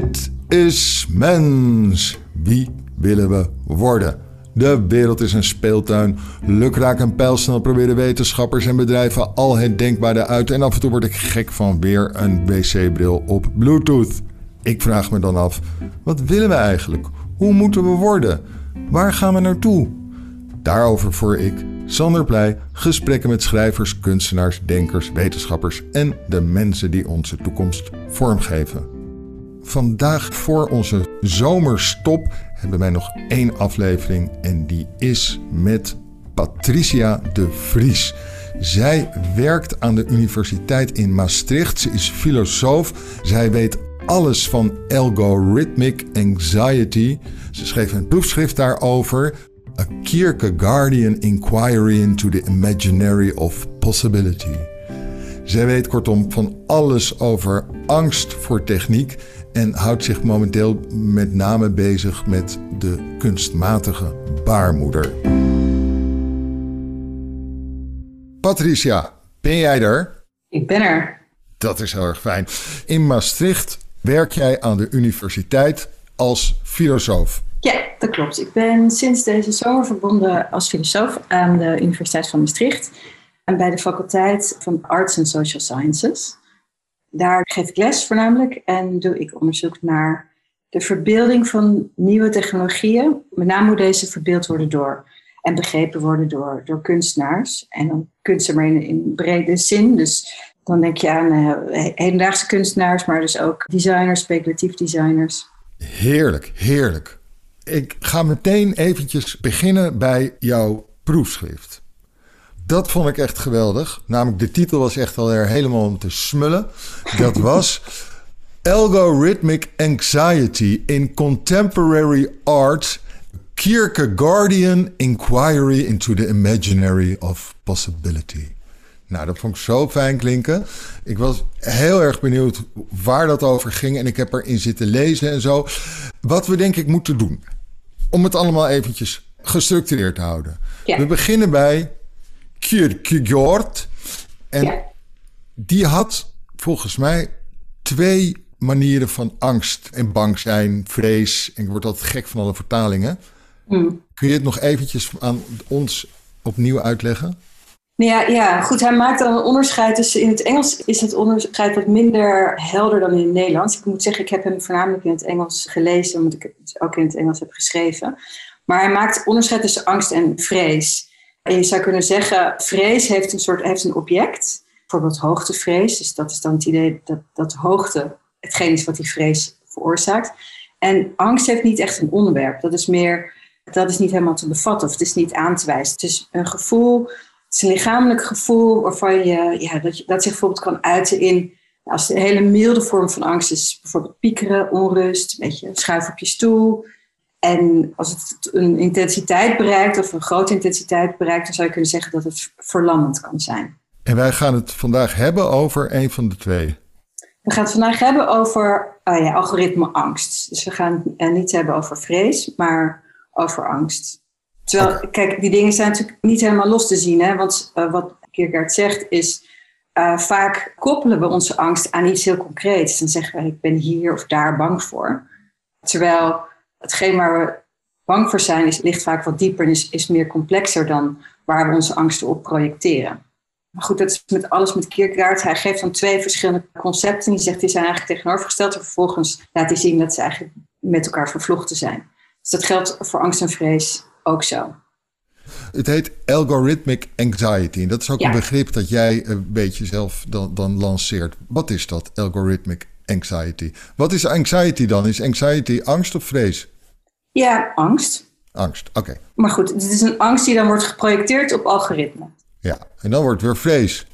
Dit is Mens. Wie willen we worden? De wereld is een speeltuin. Lukraak en pijlsnel proberen wetenschappers en bedrijven al het denkbare uit. En af en toe word ik gek van weer een wc-bril op Bluetooth. Ik vraag me dan af: wat willen we eigenlijk? Hoe moeten we worden? Waar gaan we naartoe? Daarover voor ik, Sander Pleij, gesprekken met schrijvers, kunstenaars, denkers, wetenschappers en de mensen die onze toekomst vormgeven. Vandaag voor onze zomerstop hebben wij nog één aflevering en die is met Patricia de Vries. Zij werkt aan de Universiteit in Maastricht. Ze is filosoof. Zij weet alles van algorithmic anxiety. Ze schreef een proefschrift daarover. A Kierkegaardian Inquiry into the Imaginary of Possibility. Zij weet kortom van alles over angst voor techniek en houdt zich momenteel met name bezig met de kunstmatige baarmoeder. Patricia, ben jij er? Ik ben er. Dat is heel erg fijn. In Maastricht werk jij aan de universiteit als filosoof. Ja, dat klopt. Ik ben sinds deze zomer verbonden als filosoof aan de Universiteit van Maastricht en bij de faculteit van Arts and Social Sciences. Daar geef ik les voornamelijk en doe ik onderzoek naar de verbeelding van nieuwe technologieën. Met name hoe deze verbeeld worden door en begrepen worden door, door kunstenaars. En dan kunstenaar in, in brede zin. Dus dan denk je aan uh, hedendaagse kunstenaars, maar dus ook designers, speculatief designers. Heerlijk, heerlijk. Ik ga meteen eventjes beginnen bij jouw proefschrift. Dat vond ik echt geweldig. Namelijk, de titel was echt al er helemaal om te smullen. Dat was Algorithmic Anxiety in Contemporary Art. Kierkegaardian Inquiry into the Imaginary of Possibility. Nou, dat vond ik zo fijn klinken. Ik was heel erg benieuwd waar dat over ging. En ik heb erin zitten lezen en zo. Wat we denk ik moeten doen. Om het allemaal eventjes gestructureerd te houden. We beginnen bij Kierkegaard. En die had volgens mij twee manieren van angst en bang zijn, vrees. En ik word altijd gek van alle vertalingen. Hmm. Kun je het nog eventjes aan ons opnieuw uitleggen? Ja, ja, goed. Hij maakt dan een onderscheid. Dus in het Engels is het onderscheid wat minder helder dan in het Nederlands. Ik moet zeggen, ik heb hem voornamelijk in het Engels gelezen, omdat ik het ook in het Engels heb geschreven. Maar hij maakt onderscheid tussen angst en vrees. Je zou kunnen zeggen, vrees heeft een soort heeft een object, bijvoorbeeld hoogtevrees. Dus dat is dan het idee dat, dat hoogte hetgeen is wat die vrees veroorzaakt. En angst heeft niet echt een onderwerp. Dat is meer, dat is niet helemaal te bevatten of het is niet aan te wijzen. Het is een gevoel, het is een lichamelijk gevoel waarvan je, ja, dat, je, dat zich bijvoorbeeld kan uiten in, als een hele milde vorm van angst is, bijvoorbeeld piekeren, onrust, een beetje schuiven op je stoel, en als het een intensiteit bereikt of een grote intensiteit bereikt, dan zou je kunnen zeggen dat het verlammend kan zijn. En wij gaan het vandaag hebben over een van de twee. We gaan het vandaag hebben over oh ja, algoritme-angst. Dus we gaan het niet hebben over vrees, maar over angst. Terwijl, kijk, die dingen zijn natuurlijk niet helemaal los te zien. Hè? Want uh, wat Kierkegaard zegt is, uh, vaak koppelen we onze angst aan iets heel concreets. Dan zeggen we, ik ben hier of daar bang voor. Terwijl hetgeen waar we bang voor zijn, is, ligt vaak wat dieper en is, is meer complexer dan waar we onze angsten op projecteren. Maar goed, dat is met alles met Kierkegaard. Hij geeft dan twee verschillende concepten. Die zegt die zijn eigenlijk tegenovergesteld. En vervolgens laat hij zien dat ze eigenlijk met elkaar vervlochten zijn. Dus dat geldt voor angst en vrees ook zo. Het heet algorithmic anxiety. En dat is ook een begrip dat jij een beetje zelf dan, dan lanceert. Wat is dat, algorithmic anxiety? Wat is anxiety dan? Is anxiety angst of vrees? Ja, angst. Angst, oké. Maar goed, het is een angst die dan wordt geprojecteerd op algoritme. Ja, en dan wordt weer vrees.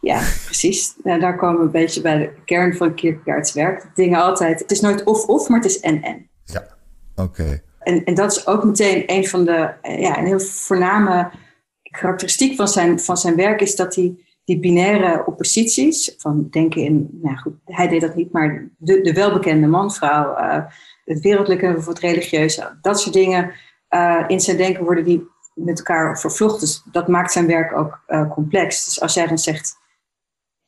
Ja, precies. Nou, daar komen we een beetje bij de kern van Kierkegaard's werk. Dingen altijd, het is nooit of-of, maar het is en-en. Ja, oké. En, en dat is ook meteen een van de, eh, ja, een heel voorname karakteristiek van zijn, van zijn werk is dat hij die binaire opposities, van denken in, nou goed, hij deed dat niet, maar de, de welbekende man-vrouw, uh, het wereldlijke of het religieuze, dat soort dingen uh, in zijn denken worden die met elkaar vervlochten. Dus dat maakt zijn werk ook uh, complex. Dus als jij dan zegt,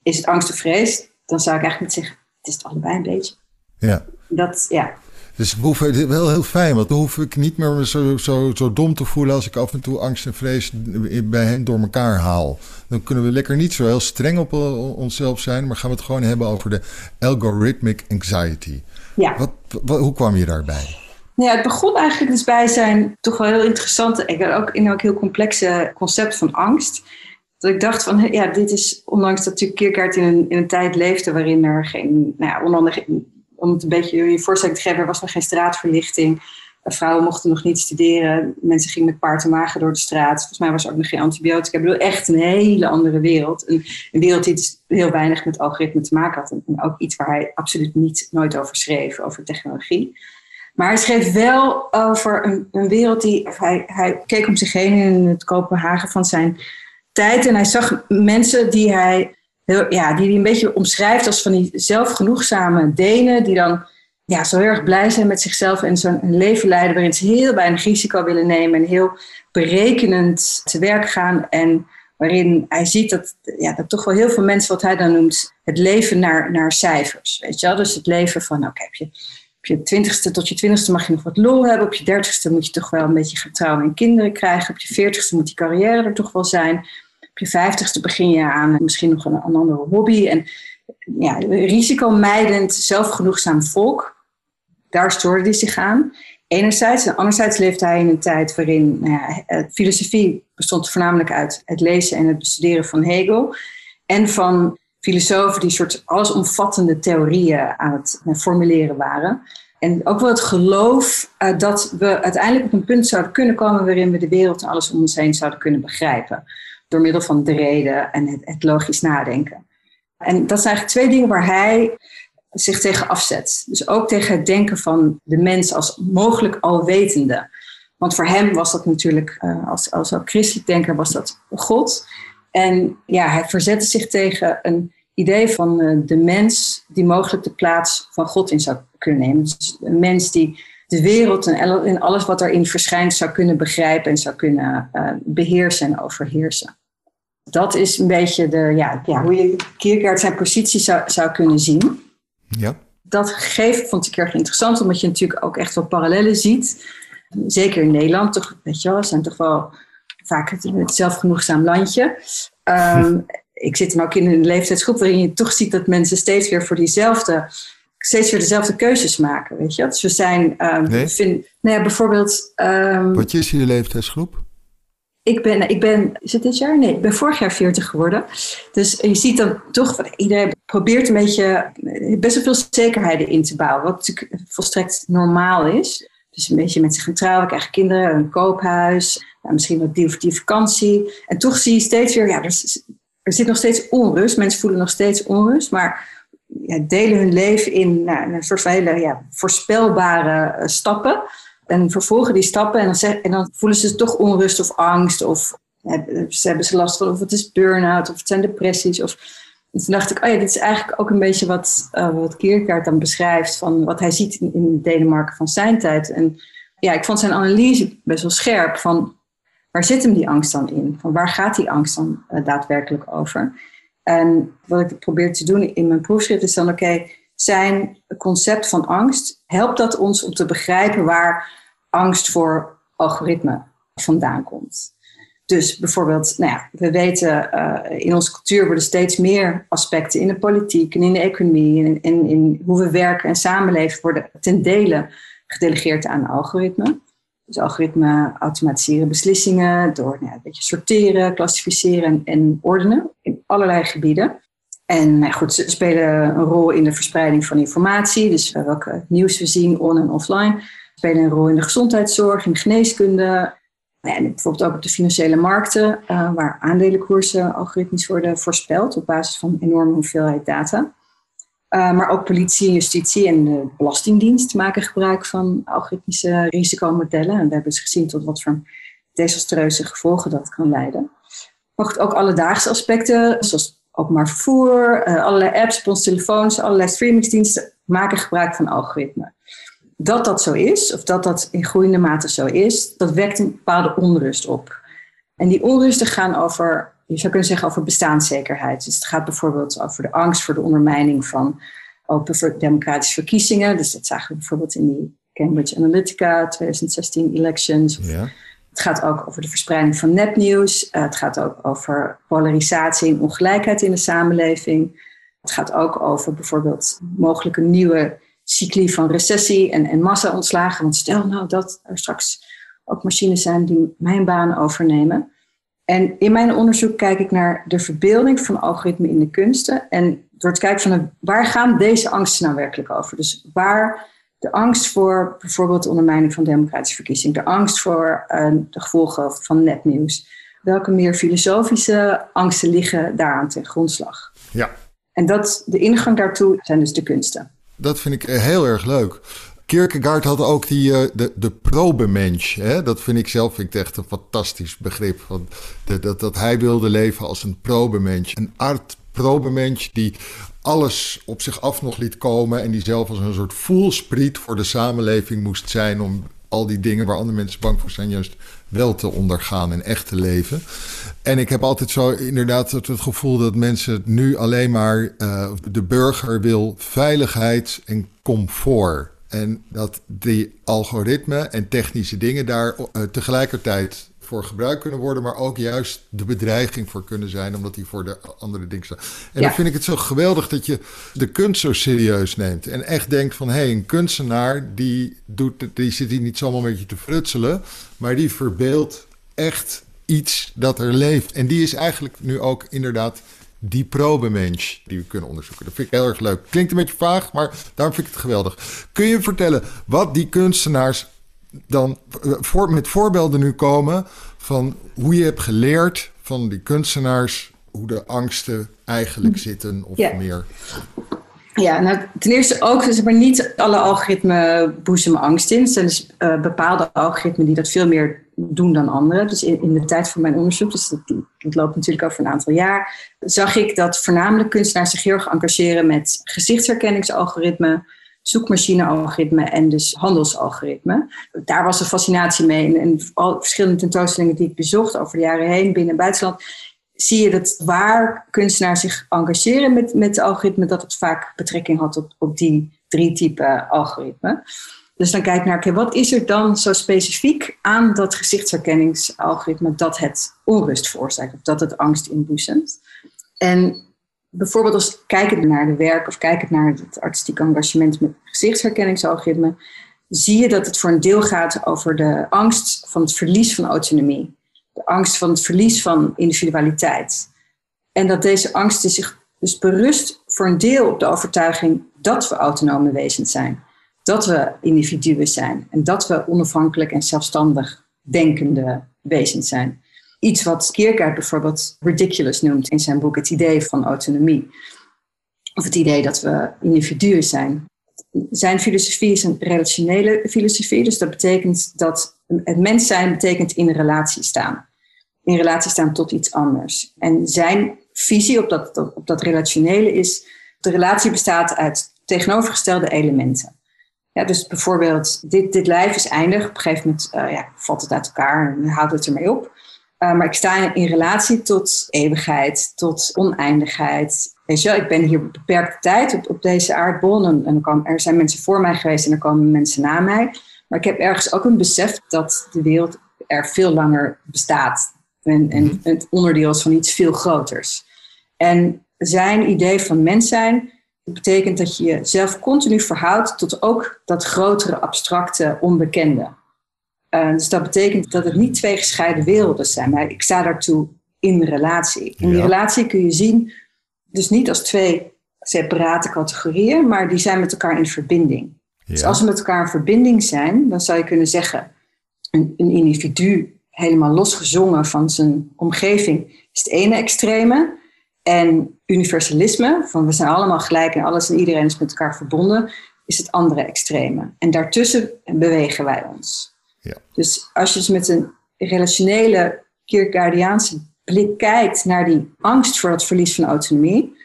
is het angst of vrees, dan zou ik eigenlijk niet zeggen, het is het allebei een beetje. Ja. Dat, ja. Dus we hoeven, wel heel fijn, want dan hoef ik niet meer zo, zo, zo dom te voelen als ik af en toe angst en vrees bij hen door elkaar haal. Dan kunnen we lekker niet zo heel streng op onszelf zijn, maar gaan we het gewoon hebben over de algorithmic anxiety. Ja. Wat, wat, hoe kwam je daarbij? Ja, het begon eigenlijk dus bij zijn toch wel heel interessante, ik ook in ook heel complexe concept van angst. Dat ik dacht van, ja, dit is, ondanks dat natuurlijk Kierkegaard in een, in een tijd leefde waarin er geen, nou ja, om het een beetje je voorstelling te geven, er was nog geen straatverlichting. Vrouwen mochten nog niet studeren. Mensen gingen met paard en wagen door de straat. Volgens mij was er ook nog geen antibiotica. Ik bedoel, echt een hele andere wereld. Een, wereld die dus heel weinig met algoritme te maken had. En ook iets waar hij absoluut niet nooit over schreef, over technologie. Maar hij schreef wel over een, een wereld die. Hij, hij keek om zich heen in het Kopenhagen van zijn tijd. En hij zag mensen die hij. ja, die hij een beetje omschrijft als van die zelfgenoegzame Denen. Die dan ja, zo heel erg blij zijn met zichzelf en zo'n leven leiden waarin ze heel weinig risico willen nemen en heel berekenend te werk gaan. En waarin hij ziet dat, ja, dat toch wel heel veel mensen, wat hij dan noemt, het leven naar, naar cijfers. Weet je wel? Dus het leven van, oké, heb je op je twintigste tot je twintigste mag je nog wat lol hebben. Op je dertigste moet je toch wel een beetje gaan trouwen en kinderen krijgen. Op je veertigste moet die carrière er toch wel zijn. Op je vijftigste begin je aan misschien nog een, een andere hobby. En ja, risicomijdend, zelfgenoegzaam volk. Daar stoorde hij zich aan. Enerzijds. En anderzijds leefde hij in een tijd waarin nou filosofie bestond voornamelijk uit het lezen en het bestuderen van Hegel. En van filosofen die soort allesomvattende theorieën aan het eh, formuleren waren. En ook wel het geloof uh, dat we uiteindelijk op een punt zouden kunnen komen waarin we de wereld en alles om ons heen zouden kunnen begrijpen. Door middel van de reden en het, het logisch nadenken. En dat zijn eigenlijk twee dingen waar hij zich tegen afzet. Dus ook tegen het denken van de mens als mogelijk alwetende. Want voor hem was dat natuurlijk, uh, als, als christelijk denker, was dat God. En ja, hij verzette zich tegen een idee van uh, de mens die mogelijk de plaats van God in zou kunnen nemen. Dus een mens die de wereld en alles wat erin verschijnt zou kunnen begrijpen en zou kunnen uh, beheersen en overheersen. Dat is een beetje de, ja, ja, hoe je Kierkegaard zijn positie zou, zou kunnen zien. Ja. Dat gegeven vond ik erg interessant, omdat je natuurlijk ook echt wel parallellen ziet. Zeker in Nederland, toch, weet je wel, zijn toch wel vaak het, het zelfgenoegzaam landje. Um, ik zit dan ook in een leeftijdsgroep waarin je toch ziet dat mensen steeds weer voor diezelfde, steeds weer dezelfde keuzes maken. Weet je? Dus we zijn, um, nee. vind, nou ja, bijvoorbeeld. Um, Wat is je leeftijdsgroep? Ik ben, ik ben, is het dit jaar? Nee, ik ben vorig jaar 40 geworden. Dus je ziet dan toch, iedereen probeert een beetje, best wel veel zekerheden in te bouwen. Wat natuurlijk volstrekt normaal is. Dus een beetje zich gaan trouwen, krijgen kinderen, een koophuis, nou, misschien wat die of die vakantie. En toch zie je steeds weer, ja, er, zit nog steeds onrust. Mensen voelen nog steeds onrust, maar ja, delen hun leven in nou, een soort van hele ja, voorspelbare uh, stappen. En vervolgen die stappen en dan, en dan voelen ze toch onrust of angst. Of ze hebben ze last van, of het is burn-out, of het zijn depressies. Of, en toen dacht ik, oh ja, dit is eigenlijk ook een beetje wat, uh, wat Kierkegaard dan beschrijft. Van wat hij ziet in, Denemarken van zijn tijd. En ja, ik vond zijn analyse best wel scherp. Van waar zit hem die angst dan in? Van waar gaat die angst dan uh, daadwerkelijk over? En wat ik probeer te doen in mijn proefschrift is dan, oké, zijn concept van angst, helpt dat ons om te begrijpen waar angst voor algoritme vandaan komt? Dus bijvoorbeeld, nou ja, we weten uh, in onze cultuur worden steeds meer aspecten in de politiek en in de economie en in, in hoe we werken en samenleven worden ten dele gedelegeerd aan algoritme. Dus algoritme automatiseren beslissingen door nou, een beetje sorteren, klassificeren en, en, ordenen in allerlei gebieden. En nou, goed, ze spelen een rol in de verspreiding van informatie, dus welke nieuws we zien on- en offline. Ze spelen een rol in de gezondheidszorg, in de geneeskunde. En bijvoorbeeld ook op de financiële markten, uh, waar aandelenkoersen algoritmisch worden voorspeld op basis van enorme hoeveelheid data. Uh, maar ook politie, justitie en de Belastingdienst maken gebruik van algoritmische risicomodellen. En we hebben dus gezien tot wat voor desastreuze gevolgen dat kan leiden. Maar ook alledaagse aspecten, zoals openbaar vervoer, uh, allerlei apps op onze telefoons, allerlei streamingsdiensten maken gebruik van algoritmen. Dat dat zo is, of dat dat in groeiende mate zo is, dat wekt een bepaalde onrust op. En die onrusten gaan over je zou kunnen zeggen over bestaanszekerheid. Dus het gaat bijvoorbeeld over de angst voor de ondermijning van open democratische verkiezingen. Dus dat zagen we bijvoorbeeld in die Cambridge Analytica 2016 elections. Ja. Het gaat ook over de verspreiding van nepnieuws. Uh, het gaat ook over polarisatie en ongelijkheid in de samenleving. Het gaat ook over bijvoorbeeld mogelijke nieuwe cycli van recessie en, en massa-ontslagen. Want stel nou dat er straks ook machines zijn die mijn baan overnemen. En in mijn onderzoek kijk ik naar de verbeelding van algoritmen in de kunsten. En door te kijken van waar gaan deze angsten nou werkelijk over? Dus waar de angst voor bijvoorbeeld de ondermijning van democratische verkiezingen, de angst voor uh, de gevolgen van nepnieuws. Welke meer filosofische angsten liggen daaraan ten grondslag? Ja. En dat, de ingang daartoe zijn dus de kunsten. Dat vind ik heel erg leuk. Kierkegaard had ook die, uh, de, de probemensch. Hè? Dat vind ik zelf vind ik echt een fantastisch begrip. Want de, dat, dat hij wilde leven als een probemensch. Een art probemensch die alles op zich af nog liet komen. En die zelf als een soort voelspriet voor de samenleving moest zijn. Om al die dingen waar andere mensen bang voor zijn, juist wel te ondergaan en echt te leven. En ik heb altijd zo inderdaad het, gevoel dat mensen nu alleen maar uh, de burger wil veiligheid en comfort. En dat die algoritmen en technische dingen daar uh, tegelijkertijd voor gebruikt kunnen worden, maar ook juist de bedreiging voor kunnen zijn, omdat die voor de andere dingen staan. En dan vind ik het zo geweldig dat je de kunst zo serieus neemt en echt denkt van hé, hey, een kunstenaar die, doet, die zit hier niet zomaar met je te frutselen, maar die verbeeldt echt iets dat er leeft. En die is eigenlijk nu ook inderdaad die probemensch die we kunnen onderzoeken. Dat vind ik heel erg leuk. Klinkt een beetje vaag, maar daarom vind ik het geweldig. Kun je vertellen wat die kunstenaars dan eh, voor, met voorbeelden nu komen van hoe je hebt geleerd van die kunstenaars hoe de angsten eigenlijk zitten of meer? Ja, nou, ten eerste ook, zeg maar, niet alle algoritmen boezemen angst in. Er zijn dus uh, bepaalde algoritmen die dat veel meer doen dan anderen. Dus in, in de tijd van mijn onderzoek, dus dat, dat, loopt natuurlijk over een aantal jaar, zag ik dat voornamelijk kunstenaars zich heel erg engageren met gezichtsherkenningsalgoritmen, zoekmachine-algoritmen en dus handelsalgoritmen. Daar was een fascinatie mee. En, al verschillende tentoonstellingen die ik bezocht over de jaren heen, binnen en buitenland, zie je dat waar kunstenaars zich engageren met, met algoritmen, dat het vaak betrekking had op, op die drie typen algoritmen. Dus dan kijk naar, oké, wat is er dan zo specifiek aan dat gezichtsherkenningsalgoritme dat het onrust veroorzaakt of dat het angst inboezemt? En bijvoorbeeld als kijkend naar de werk of kijkend naar het artistiek engagement met gezichtsherkenningsalgoritme, zie je dat het voor een deel gaat over de angst van het verlies van autonomie de angst van het verlies van individualiteit. En dat deze angst zich dus berust voor een deel op de overtuiging dat we autonome wezens zijn. Dat we individuen zijn. En dat we onafhankelijk en zelfstandig denkende wezens zijn. Iets wat Kierkegaard bijvoorbeeld ridiculous noemt in zijn boek Het idee van autonomie. Of het idee dat we individuen zijn. Zijn filosofie is een relationele filosofie. Dus dat betekent dat het mens zijn betekent in relatie staan. In relatie staan tot iets anders. En zijn visie op dat, op dat relationele is, de relatie bestaat uit tegenovergestelde elementen. Ja, dus bijvoorbeeld, dit, dit lijf is eindig. Op een gegeven moment uh, ja, valt het uit elkaar en houdt het ermee op. Uh, maar ik sta in relatie tot eeuwigheid, tot oneindigheid. Weet je wel, ik ben hier beperkte tijd op, op deze aardbol. En, en er, er zijn mensen voor mij geweest en er komen mensen na mij. Maar ik heb ergens ook een besef dat de wereld er veel langer bestaat. En, en mhm. het onderdeel is van iets veel groters. En zijn idee van mens zijn betekent dat je jezelf continu verhoudt tot ook dat grotere, abstracte, onbekende. Uh, dus dat betekent dat het niet twee gescheiden werelden zijn, maar ik sta daartoe in relatie. In die relatie kun je zien, dus niet als twee separate categorieën, maar die zijn met elkaar in verbinding. Dus als ze met elkaar in verbinding zijn, dan zou je kunnen zeggen, een, een individu helemaal losgezongen van zijn omgeving is het ene extreme. En universalisme, van we zijn allemaal gelijk en alles en iedereen is met elkaar verbonden, is het andere extreme. En daartussen bewegen wij ons. Dus als je dus met een relationele Kierkegaardiaanse blik kijkt naar die angst voor het verlies van autonomie,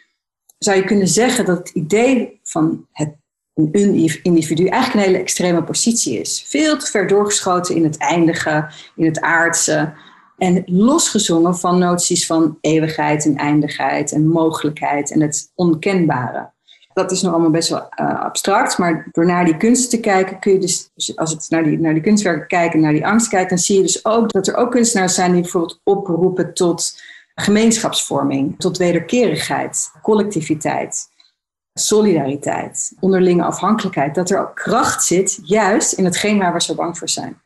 zou je kunnen zeggen dat het idee van het een individu eigenlijk een hele extreme positie is. Veel te ver doorgeschoten in het eindige, in het aardse. En losgezongen van noties van eeuwigheid en eindigheid en mogelijkheid en het onkenbare. Dat is nog allemaal best wel uh, abstract, maar door naar die kunsten te kijken kun je dus, dus als het naar die, naar die kunstwerken kijken, naar die angst kijkt, dan zie je dus ook dat er ook kunstenaars zijn die bijvoorbeeld oproepen tot gemeenschapsvorming, tot wederkerigheid, collectiviteit, solidariteit, onderlinge afhankelijkheid. Dat er ook kracht zit, juist in hetgeen waar we zo bang voor zijn.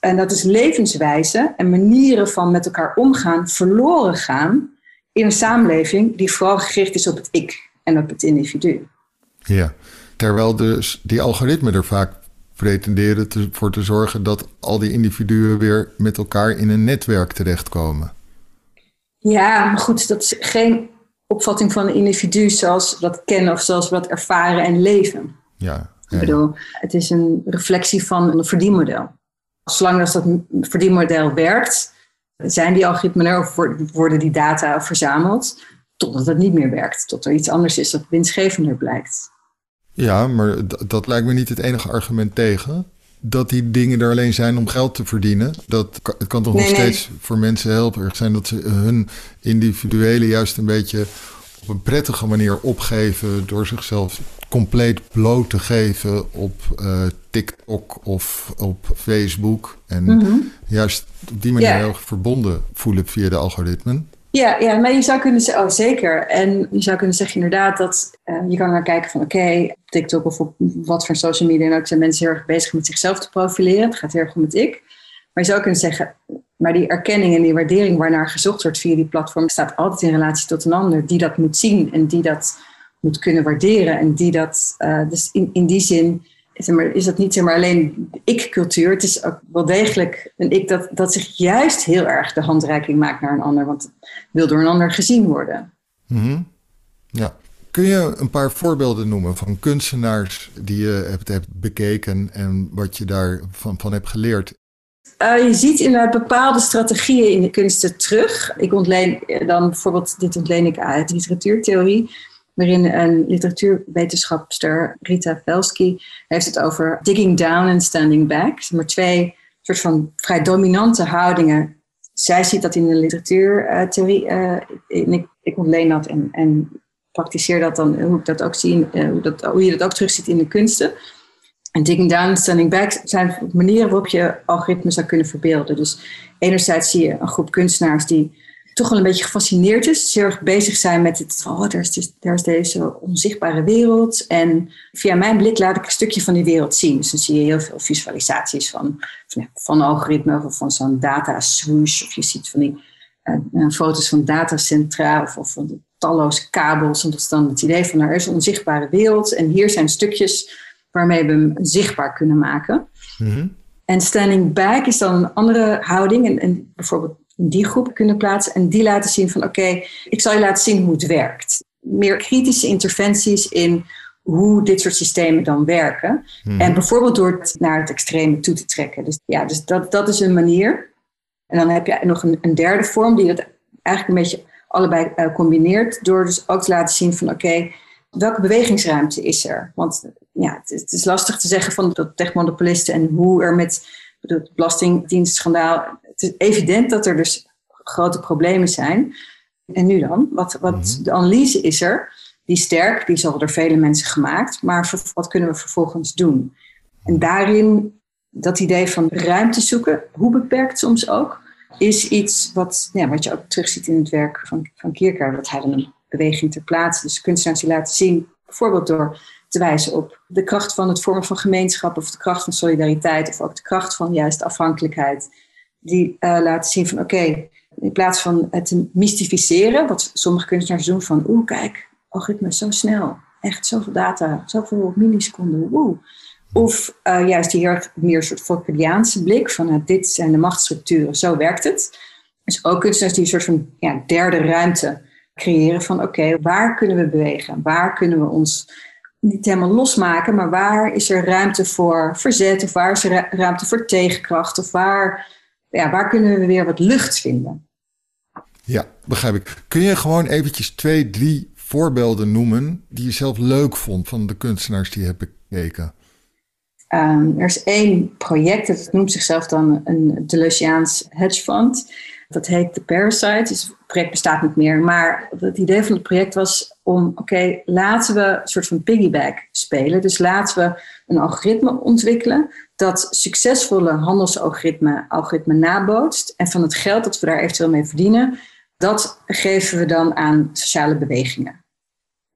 En dat is levenswijze en manieren van met elkaar omgaan verloren gaan in een samenleving die vooral gericht is op het ik en op het individu. Ja, terwijl dus die algoritmen er vaak pretenderen te, voor te zorgen dat al die individuen weer met elkaar in een netwerk terechtkomen. Ja, maar goed, dat is geen opvatting van een individu zoals we dat kennen of zoals we dat ervaren en leven. Ja, ja. Ik bedoel, het is een reflectie van een verdienmodel. Zolang als dat verdienmodel werkt, zijn die algoritmen er of worden die data verzameld, totdat het niet meer werkt, tot er iets anders is dat winstgevender blijkt. Ja, maar dat lijkt me niet het enige argument tegen. Dat die dingen er alleen zijn om geld te verdienen. Dat het kan toch nog steeds voor mensen heel erg zijn dat ze hun individuele juist een beetje op een prettige manier opgeven door zichzelf compleet bloot te geven op uh, TikTok of op Facebook. En mhm. juist op die manier heel verbonden voelen via de algoritmen. Ja, ja, maar je zou kunnen zeggen, oh zeker. En je zou kunnen zeggen inderdaad dat uh, je kan naar kijken van oké, okay, TikTok of op wat voor social media dan ook zijn mensen heel erg bezig met zichzelf te profileren. Het gaat heel erg om het ik. Maar je zou kunnen zeggen, maar die erkenning en die waardering waarnaar gezocht wordt via die platform staat altijd in relatie tot een ander die dat moet zien en die dat moet kunnen waarderen. En die dat, uh, dus in, in die zin is dat niet zeg maar, alleen ik-cultuur. Het is ook wel degelijk een ik dat, dat zich juist heel erg de handreiking maakt naar een ander. Want het wil door een ander gezien worden. Mm Ja. Kun je een paar voorbeelden noemen van kunstenaars die je hebt, hebt bekeken en wat je daarvan van hebt geleerd? Uh, je ziet inderdaad bepaalde strategieën in de kunsten terug. Ik ontleen dan bijvoorbeeld, dit ontleen ik uit literatuurtheorie waarin een literatuurwetenschapster, Rita Velsky, heeft het over digging down en standing back. Maar twee soort van vrij dominante houdingen. Zij ziet dat in de literatuurtheorie. Uh, ik, ik ontleen dat en, en praktiseer dat dan, hoe ik dat ook zie, uh, hoe, dat, hoe je dat ook terugziet in de kunsten. En digging down en standing back zijn manieren waarop je algoritmes zou kunnen verbeelden. Dus enerzijds zie je een groep kunstenaars die toch wel een beetje gefascineerd is. Heel erg bezig zijn met het, oh, er is, dus, er is deze onzichtbare wereld. En via mijn blik laat ik een stukje van die wereld zien. Dus dan zie je heel veel visualisaties van, van, van algoritme of van zo'n data swoosh. Of je ziet van die uh, foto's van datacentra of, of van talloze kabels. En dat is dan het idee van er is een onzichtbare wereld. En hier zijn stukjes waarmee we hem zichtbaar kunnen maken. Mhm. En standing back is dan een andere houding. En, en bijvoorbeeld in die groep kunnen plaatsen en die laten zien van oké, ik zal je laten zien hoe het werkt. Meer kritische interventies in hoe dit soort systemen dan werken. Hmm. En bijvoorbeeld door het naar het extreme toe te trekken. Dus ja, dus dat, dat is een manier. En dan heb je nog een, een derde vorm die dat eigenlijk een beetje allebei uh, combineert. Door dus ook te laten zien van oké, welke bewegingsruimte is er? Want ja, het, het, is lastig te zeggen van de techmonopolisten en hoe er met het belastingdienstschandaal het is evident dat er dus grote problemen zijn. En nu dan? Wat, wat, mhm. De analyse is er, die sterk, die is al door vele mensen gemaakt, maar wat kunnen we vervolgens doen? En daarin, dat idee van ruimte zoeken, hoe beperkt soms ook, is iets wat, ja, wat je ook terugziet in het werk van, van Kierkegaard, dat hij dan een beweging ter plaatse. Dus kunstenaars die laten zien, bijvoorbeeld door te wijzen op de kracht van het vormen van gemeenschap of de kracht van solidariteit of ook de kracht van juist afhankelijkheid die uh, laten zien van oké, in plaats van het mystificeren, wat sommige kunstenaars doen van oeh kijk, algoritme zo snel, echt zoveel data, zoveel milliseconden, woe. Of uh, juist die heel meer soort Foucauldiaanse blik van uh, dit zijn de machtsstructuren, zo werkt het. Dus ook kunstenaars die een soort van ja, derde ruimte creëren van oké, waar kunnen we bewegen? Waar kunnen we ons niet helemaal losmaken, maar waar is er ruimte voor verzet of waar is er ruimte voor tegenkracht of waar ja, waar kunnen we weer wat lucht vinden? Ja, begrijp ik. Kun je gewoon eventjes twee, drie voorbeelden noemen die je zelf leuk vond van de kunstenaars die je hebt bekeken? Um, er is één project, dat noemt zichzelf dan een Deleuziaans hedge fund. Dat heet The Parasite. Het project bestaat niet meer. Maar het idee van het project was om, oké, laten we een soort van piggyback spelen. Dus laten we een algoritme ontwikkelen dat succesvolle handelsalgoritme algoritme nabootst. En van het geld dat we daar eventueel mee verdienen, dat geven we dan aan sociale bewegingen.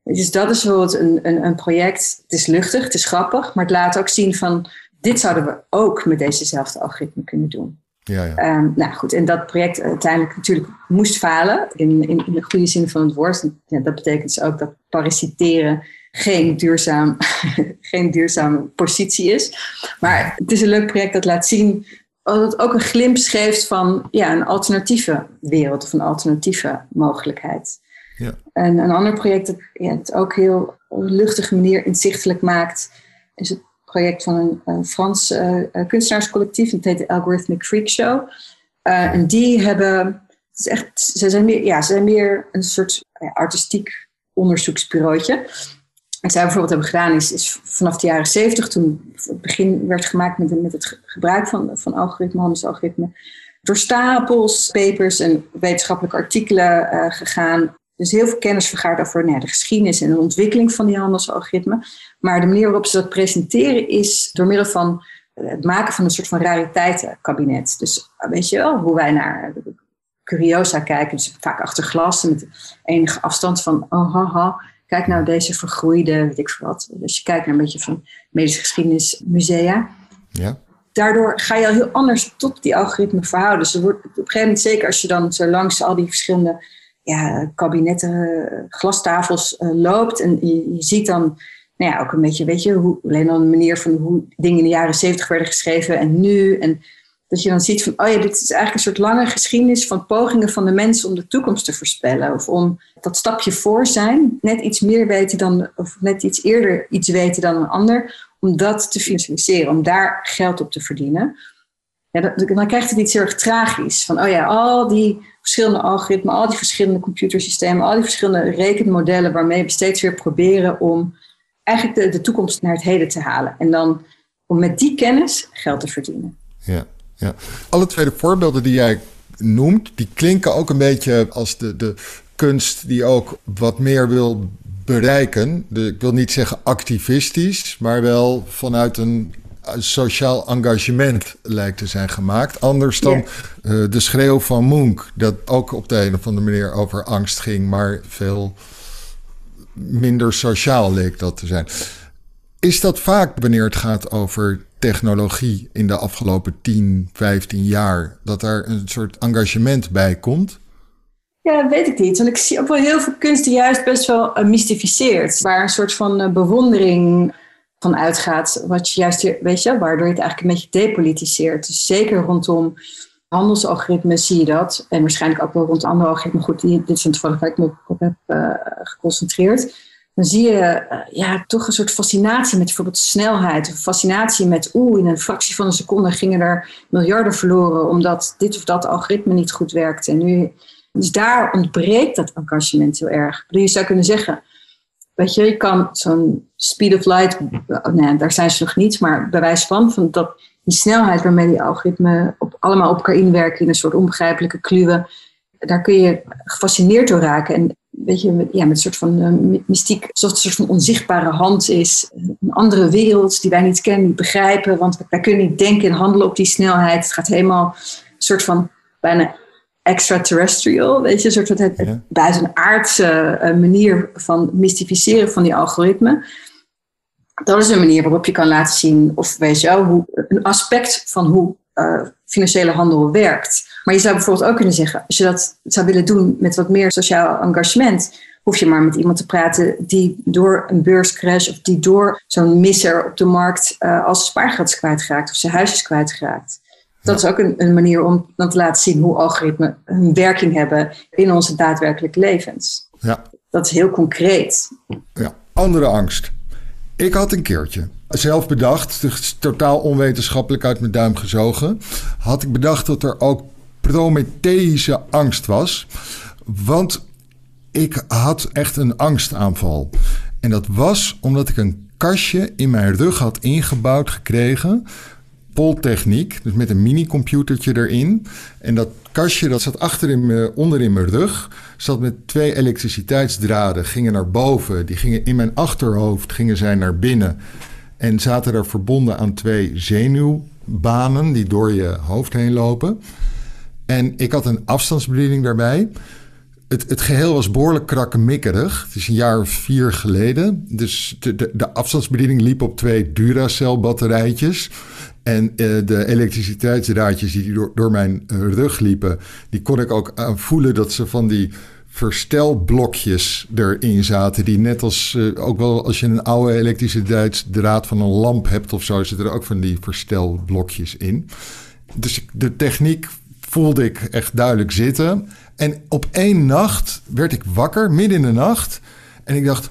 Dus dat is bijvoorbeeld een, een, een project. Het is luchtig, het is grappig, maar het laat ook zien van dit zouden we ook met dezezelfde algoritme kunnen doen. Ja, ja. Um, nou goed, en dat project uiteindelijk natuurlijk moest falen, in, in, in de goede zin van het woord. Ja, dat betekent dus ook dat parasiteren geen, duurzaam, geen duurzame positie is. Maar het is een leuk project dat laat zien dat het ook een glimp geeft van ja, een alternatieve wereld of een alternatieve mogelijkheid. Ja. En een ander project dat ja, het ook heel op een luchtige manier inzichtelijk maakt, is het project van een, Frans uh, kunstenaarscollectief. Het heet de Algorithmic Freak Show. Uh, en die hebben, het is echt, ze zijn meer, ja, ze zijn meer een soort artistiek onderzoeksbureautje. Wat zij bijvoorbeeld hebben gedaan is, is vanaf de jaren zeventig, toen het begin werd gemaakt met, met het gebruik van, van algoritme, door stapels, papers en wetenschappelijke artikelen gegaan. Dus heel veel kennis vergaard over nou, de geschiedenis en de ontwikkeling van die handelsalgoritmen. Maar de manier waarop ze dat presenteren is door middel van het maken van een soort van rariteitenkabinet. Dus weet je wel, hoe wij naar curiosa kijken, dus vaak achter glas met enige afstand van, oh haha, kijk nou deze vergroeide, weet ik veel wat. Dus je kijkt naar een beetje van medische geschiedenismusea. Ja. Daardoor ga je al heel anders tot die algoritmen verhouden. Dus er wordt op een gegeven moment, zeker als je dan zo langs al die verschillende ja, kabinetten, glastafels uh, loopt en je, ziet dan nou ja, ook een beetje, weet je, hoe, alleen al een manier van hoe dingen in de jaren zeventig werden geschreven en nu. En dat je dan ziet van, oh ja, dit is eigenlijk een soort lange geschiedenis van pogingen van de mensen om de toekomst te voorspellen. Of om dat stapje voor zijn, net iets meer weten dan, of net iets eerder iets weten dan een ander, om dat te financieren, om daar geld op te verdienen. Ja, dan krijgt het iets heel erg tragisch. Van, oh ja, al die verschillende algoritmen, al die verschillende computersystemen, al die verschillende rekenmodellen waarmee we steeds weer proberen om eigenlijk de, de toekomst naar het heden te halen. En dan om met die kennis geld te verdienen. Ja. Ja. Alle twee voorbeelden die jij noemt, die klinken ook een beetje als de, de kunst die ook wat meer wil bereiken. De, ik wil niet zeggen activistisch, maar wel vanuit een sociaal engagement lijkt te zijn gemaakt. Anders dan uh, de schreeuw van Munch, dat ook op de een of andere manier over angst ging, maar veel minder sociaal leek dat te zijn. Is dat vaak wanneer het gaat over technologie in de afgelopen 10, 15 jaar, dat daar een soort engagement bij komt? Ja, weet ik niet. Want ik zie ook wel heel veel kunst die juist best wel uh, mystificeert. Waar een soort van uh, bewondering van uitgaat. Wat je juist, weet je, waardoor je het eigenlijk een beetje depolitiseert. Dus zeker rondom handelsalgoritmes zie je dat. En waarschijnlijk ook wel rond andere algoritmen. Goed, dit is toevallig waar ik me op heb uh, geconcentreerd dan zie je uh, ja, toch een soort fascinatie met bijvoorbeeld snelheid. Of fascinatie met, oeh, in een fractie van een seconde gingen er miljarden verloren omdat dit of dat algoritme niet goed werkte. En nu, dus daar ontbreekt dat engagement heel erg. Je zou kunnen zeggen, weet je, je kan zo'n speed of light, nee, daar zijn ze nog niet, maar bij wijze van, van dat, die snelheid waarmee die algoritmen op, allemaal op elkaar inwerken in een soort onbegrijpelijke kluwen, daar kun je gefascineerd door raken. En weet je, met, ja, met een soort van uh, mystiek, alsof het een soort van onzichtbare hand is. Een andere wereld die wij niet kennen, niet begrijpen. Want wij kunnen niet denken en handelen op die snelheid. Het gaat helemaal een soort van bijna extraterrestrial, weet je, een soort van het, ja. buitenaardse uh, manier van mystificeren van die algoritmen. Dat is een manier waarop je kan laten zien, of weet je wel, hoe, een aspect van hoe uh, financiële handel werkt. Maar je zou bijvoorbeeld ook kunnen zeggen, als je dat zou willen doen met wat meer sociaal engagement, hoef je maar met iemand te praten die door een beurscrash of die door zo'n misser op de markt uh, als spaargeld is kwijtgeraakt of zijn huis is Dat is ook een, een, manier om dan te laten zien hoe algoritmen hun werking hebben in onze daadwerkelijke levens. Ja. Dat is heel concreet. Ja, andere angst. Ik had een keertje zelf bedacht, dus totaal onwetenschappelijk uit mijn duim gezogen, had ik bedacht dat er ook Prometheïsche angst was. Want ik had echt een angstaanval. En dat was omdat ik een kastje in mijn rug had ingebouwd gekregen. Poltechniek, dus met een minicomputertje erin. En dat kastje dat zat achter in onder in mijn rug, zat met twee elektriciteitsdraden, gingen naar boven. Die gingen in mijn achterhoofd, gingen zij naar binnen. En zaten er verbonden aan twee zenuwbanen die door je hoofd heen lopen. En ik had een afstandsbediening daarbij. Het, het geheel was behoorlijk krakkemikkerig. Het is een jaar of vier geleden. Dus de, de, de afstandsbediening liep op twee Duracell-batterijtjes. En uh, de elektriciteitsdraadjes die door, door mijn uh, rug liepen... die kon ik ook voelen dat ze van die verstelblokjes erin zaten. Die net als, uh, ook wel als je een oude elektriciteitsdraad van een lamp hebt of zo... zitten er ook van die verstelblokjes in. Dus de techniek voelde ik echt duidelijk zitten. En op één nacht werd ik wakker, midden in de nacht. En ik dacht,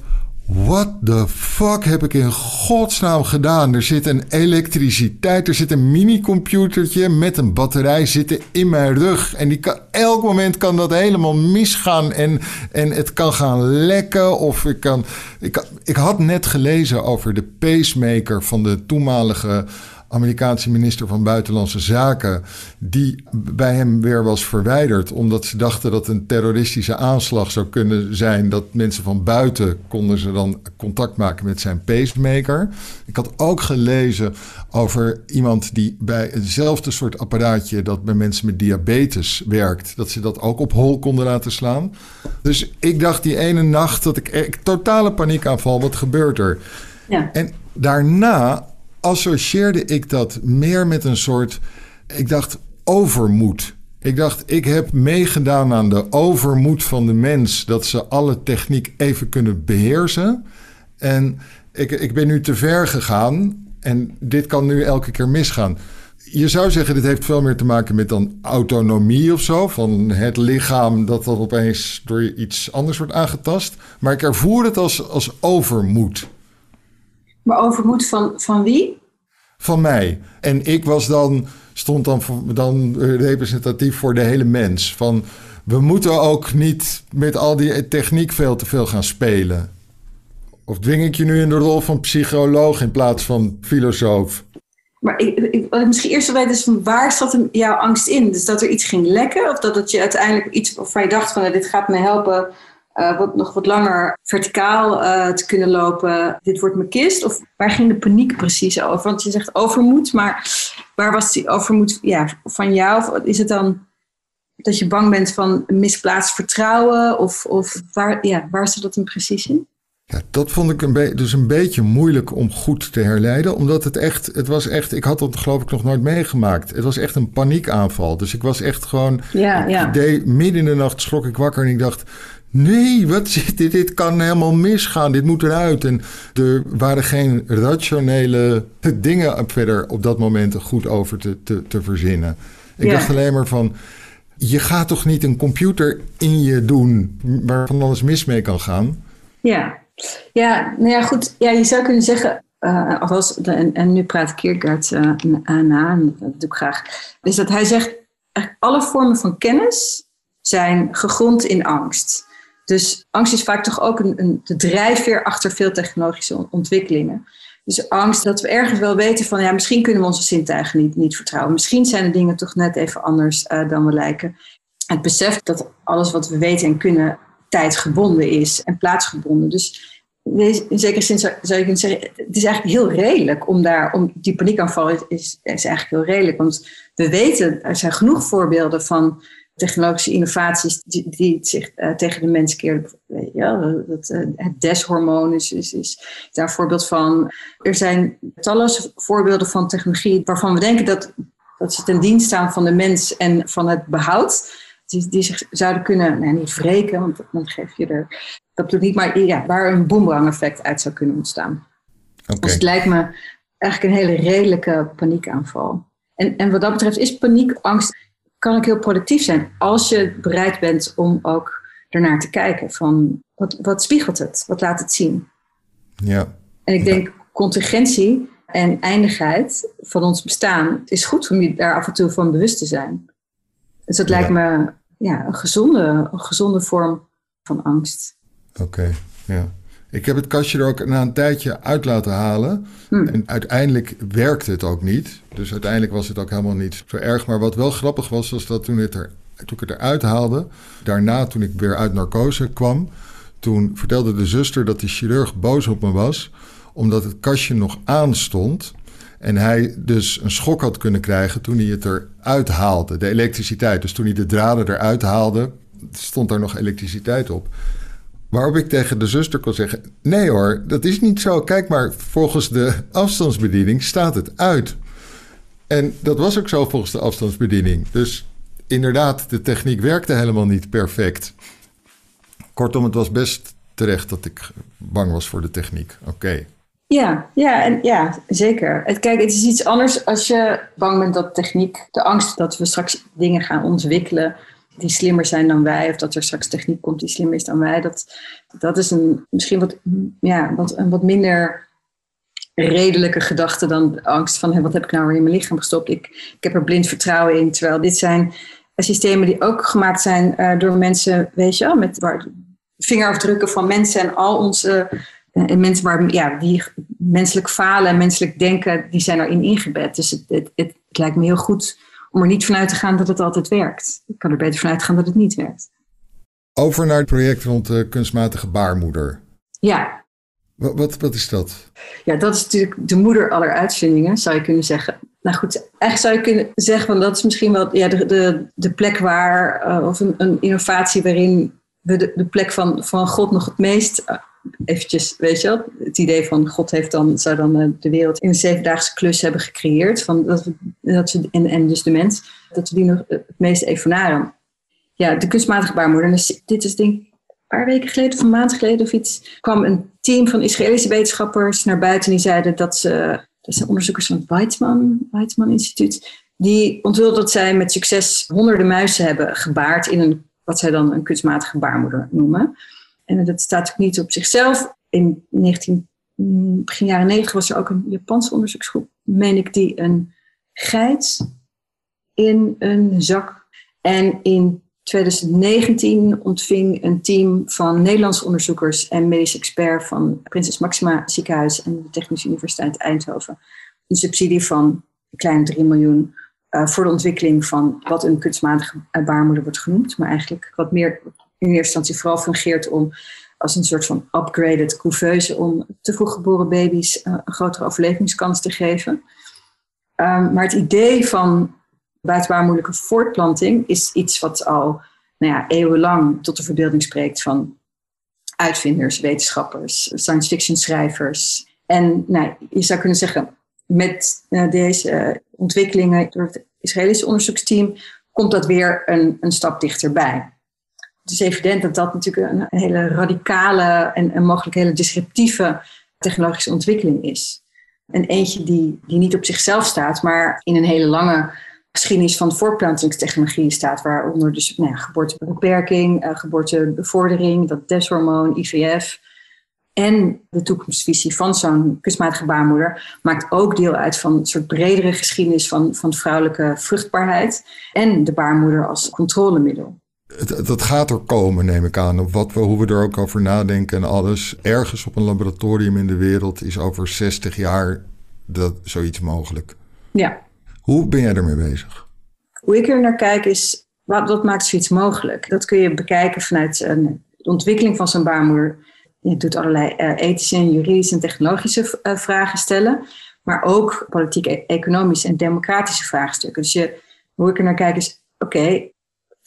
what the fuck heb ik in godsnaam gedaan? Er zit een elektriciteit, er zit een minicomputertje met een batterij zitten in mijn rug. En die kan, elk moment kan dat helemaal misgaan en, en het kan gaan lekken. Of ik kan, ik, ik had net gelezen over de pacemaker van de toenmalige Amerikaanse minister van Buitenlandse Zaken, die bij hem weer was verwijderd, omdat ze dachten dat een terroristische aanslag zou kunnen zijn, dat mensen van buiten konden ze dan contact maken met zijn pacemaker. Ik had ook gelezen over iemand die bij hetzelfde soort apparaatje dat bij mensen met diabetes werkt, dat ze dat ook op hol konden laten slaan. Dus ik dacht die ene nacht dat ik, ik totale paniekaanval, wat gebeurt er? Ja. En daarna associeerde ik dat meer met een soort, ik dacht, overmoed. Ik dacht, ik heb meegedaan aan de overmoed van de mens, dat ze alle techniek even kunnen beheersen. En ik, ik ben nu te ver gegaan en dit kan nu elke keer misgaan. Je zou zeggen, dit heeft veel meer te maken met dan autonomie of zo. Van het lichaam dat dan opeens door iets anders wordt aangetast. Maar ik ervoer het als, als overmoed. Maar overmoed van, van wie? Van mij. En ik was dan, stond dan, dan representatief voor de hele mens. Van we moeten ook niet met al die techniek veel te veel gaan spelen. Of dwing ik je nu in de rol van psycholoog in plaats van filosoof? Maar ik, ik, wat ik misschien eerst wil weten is van waar zat jouw angst in? Dus dat er iets ging lekken? Of dat het je uiteindelijk iets waarvan je dacht van dit gaat me helpen uh, wat, nog wat langer verticaal uh, te kunnen lopen. Dit wordt mijn kist. Of waar ging de paniek precies over? Want je zegt overmoed, maar waar was die overmoed ja, van jou? Of is het dan dat je bang bent van misplaatst vertrouwen? Of, of waar, ja, waar zit dat in precies in? Ja, dat vond ik een dus een beetje moeilijk om goed te herleiden. Omdat het echt, het was echt, ik had dat geloof ik nog nooit meegemaakt. Het was echt een paniekaanval. Dus ik was echt gewoon, ja, midden in de nacht schrok ik wakker en ik dacht, Nee, wat zit dit? Dit kan helemaal misgaan. Dit moet eruit. En er waren geen rationele dingen verder op dat moment goed over te, te, te verzinnen. Ik dacht alleen maar van. Je gaat toch niet een computer in je doen waar van alles mis mee kan gaan? Ja, ja nou ja, goed. Ja, je zou kunnen zeggen, uh, althans, en, en nu praat Kierkegaard uh, na, en dat doe ik graag, is dat hij zegt, alle vormen van kennis zijn gegrond in angst. Dus angst is vaak toch ook een, een, de drijfveer achter veel technologische ontwikkelingen. Dus angst dat we ergens wel weten van ja, misschien kunnen we onze zintuigen niet, niet vertrouwen. Misschien zijn de dingen toch net even anders uh, dan we lijken. Het besef dat alles wat we weten en kunnen tijdgebonden is en plaatsgebonden. Dus in zekere zin zou, zou je kunnen zeggen, het is eigenlijk heel redelijk om daar, om die paniekaanval is, is, is eigenlijk heel redelijk. Want we weten, er zijn genoeg voorbeelden van technologische innovaties die, die zich uh, tegen de mens. Ja, dat, uh, het deshormoon is, is, is daar een voorbeeld van. Er zijn talloze voorbeelden van technologie waarvan we denken dat, dat ze ten dienste staan van de mens en van het behoud. Die, die zich zouden kunnen, nou, niet wreken, want dan geef je er. Dat doet niet, maar ja, waar een boemerang-effect uit zou kunnen ontstaan. Okay. Dus het lijkt me eigenlijk een hele redelijke paniekaanval. En, en wat dat betreft is paniek, angst kan ook heel productief zijn als je bereid bent om ook ernaar te kijken van wat, wat spiegelt het, wat laat het zien. Ja. En ik denk contingentie en eindigheid van ons bestaan is goed om je daar af en toe van bewust te zijn. Dus dat lijkt me ja, een, gezonde, een gezonde vorm van angst. Oké, ja. Ik heb het kastje er ook na een tijdje uit laten halen. Hmm. En uiteindelijk werkte het ook niet. Dus uiteindelijk was het ook helemaal niet zo erg. Maar wat wel grappig was, was dat toen, het er, toen ik het eruit haalde... daarna, toen ik weer uit narcose kwam... toen vertelde de zuster dat die chirurg boos op me was... omdat het kastje nog aanstond... En hij dus een schok had kunnen krijgen toen hij het eruit haalde, de elektriciteit. Dus toen hij de draden eruit haalde, stond daar nog elektriciteit op. Waarop ik tegen de zuster kon zeggen: Nee hoor, dat is niet zo. Kijk maar, volgens de afstandsbediening staat het uit. En dat was ook zo volgens de afstandsbediening. Dus inderdaad, de techniek werkte helemaal niet perfect. Kortom, het was best terecht dat ik bang was voor de techniek. Oké. Ja, ja, en, ja, zeker. Kijk, het is iets anders als je bang bent dat techniek, de angst dat we straks dingen gaan ontwikkelen die slimmer zijn dan wij, of dat er straks techniek komt die slimmer is dan wij, dat, dat is een, misschien wat, ja, wat, een wat minder redelijke gedachte dan de angst van wat heb ik nou weer in mijn lichaam gestopt. Ik, ik heb er blind vertrouwen in, terwijl dit zijn systemen die ook gemaakt zijn uh, door mensen, weet je wel, met waar, vingerafdrukken van mensen en al onze uh, mensen waar, ja, die menselijk falen en menselijk denken, die zijn erin ingebed. Dus het, het, het lijkt me heel goed om er niet vanuit te gaan dat het altijd werkt. Ik kan er beter vanuit gaan dat het niet werkt. Over naar het project rond de kunstmatige baarmoeder. Ja. Wat, wat, wat, is dat? Ja, dat is natuurlijk de moeder aller uitvindingen, zou je kunnen zeggen. Nou goed, eigenlijk zou je kunnen zeggen, van dat is misschien wel ja, de, de, de plek waar, uh, of een, een, innovatie waarin we de, de plek van, van God nog het meest uh, eventjes, weet je wel, idee van God heeft dan, zou dan uh, de wereld in een zevendaagse klus hebben gecreëerd. Van dat dat en, dus de mens, dat we die nog het meest evenaren. Ja, de kunstmatige baarmoeder. Dus dit is denk ik een paar weken geleden of een maand geleden of iets, kwam een team van Israëlische wetenschappers naar buiten. Die zeiden dat ze, dat zijn onderzoekers van het Weizmann, Weizmann Instituut, die onthulden dat zij met succes honderden muizen hebben gebaard in een, wat zij dan een kunstmatige baarmoeder noemen. En dat staat ook niet op zichzelf. In 19, begin jaren 90 was er ook een Japanse onderzoeksgroep, meen ik, die een geit in een zak. En in 2019 ontving een team van Nederlandse onderzoekers en medisch expert van Prinses Maxima ziekenhuis en de Technische Universiteit Eindhoven een subsidie van een kleine 3 miljoen uh, voor de ontwikkeling van wat een kunstmatige baarmoeder wordt genoemd, maar eigenlijk wat meer in eerste instantie vooral fungeert om als een soort van upgraded couveuse om te vroeg geboren baby's uh, een grotere overlevingskans te geven. Um, maar het idee van buitenbaarmoedelijke voortplanting is iets wat al nou ja, eeuwenlang tot de verbeelding spreekt van uitvinders, wetenschappers, science fiction schrijvers. En nou, je zou kunnen zeggen, met uh, deze uh, ontwikkelingen door het Israëlische onderzoeksteam komt dat weer een, een stap dichterbij het is evident dat dat natuurlijk een hele radicale en, mogelijk hele disruptieve technologische ontwikkeling is. En eentje die, die niet op zichzelf staat, maar in een hele lange geschiedenis van voortplantingstechnologie staat, waaronder dus nou ja, geboortebeperking, uh, geboortebevordering, dat deshormoon, IVF. En de toekomstvisie van zo'n kunstmatige baarmoeder maakt ook deel uit van een soort bredere geschiedenis van, van vrouwelijke vruchtbaarheid en de baarmoeder als controlemiddel. Het, dat gaat er komen, neem ik aan. Wat we, hoe we er ook over nadenken en alles. Ergens op een laboratorium in de wereld is over 60 jaar dat, zoiets mogelijk. Ja. Hoe ben jij ermee bezig? Hoe ik er naar kijk is, wat, wat maakt zoiets mogelijk? Dat kun je bekijken vanuit een, de ontwikkeling van zo'n baarmoeder. Je doet allerlei uh, ethische, en juridische en technologische uh, vragen stellen. Maar ook politieke, economische en democratische vraagstukken. Dus je, hoe ik er naar kijk is, oké, okay,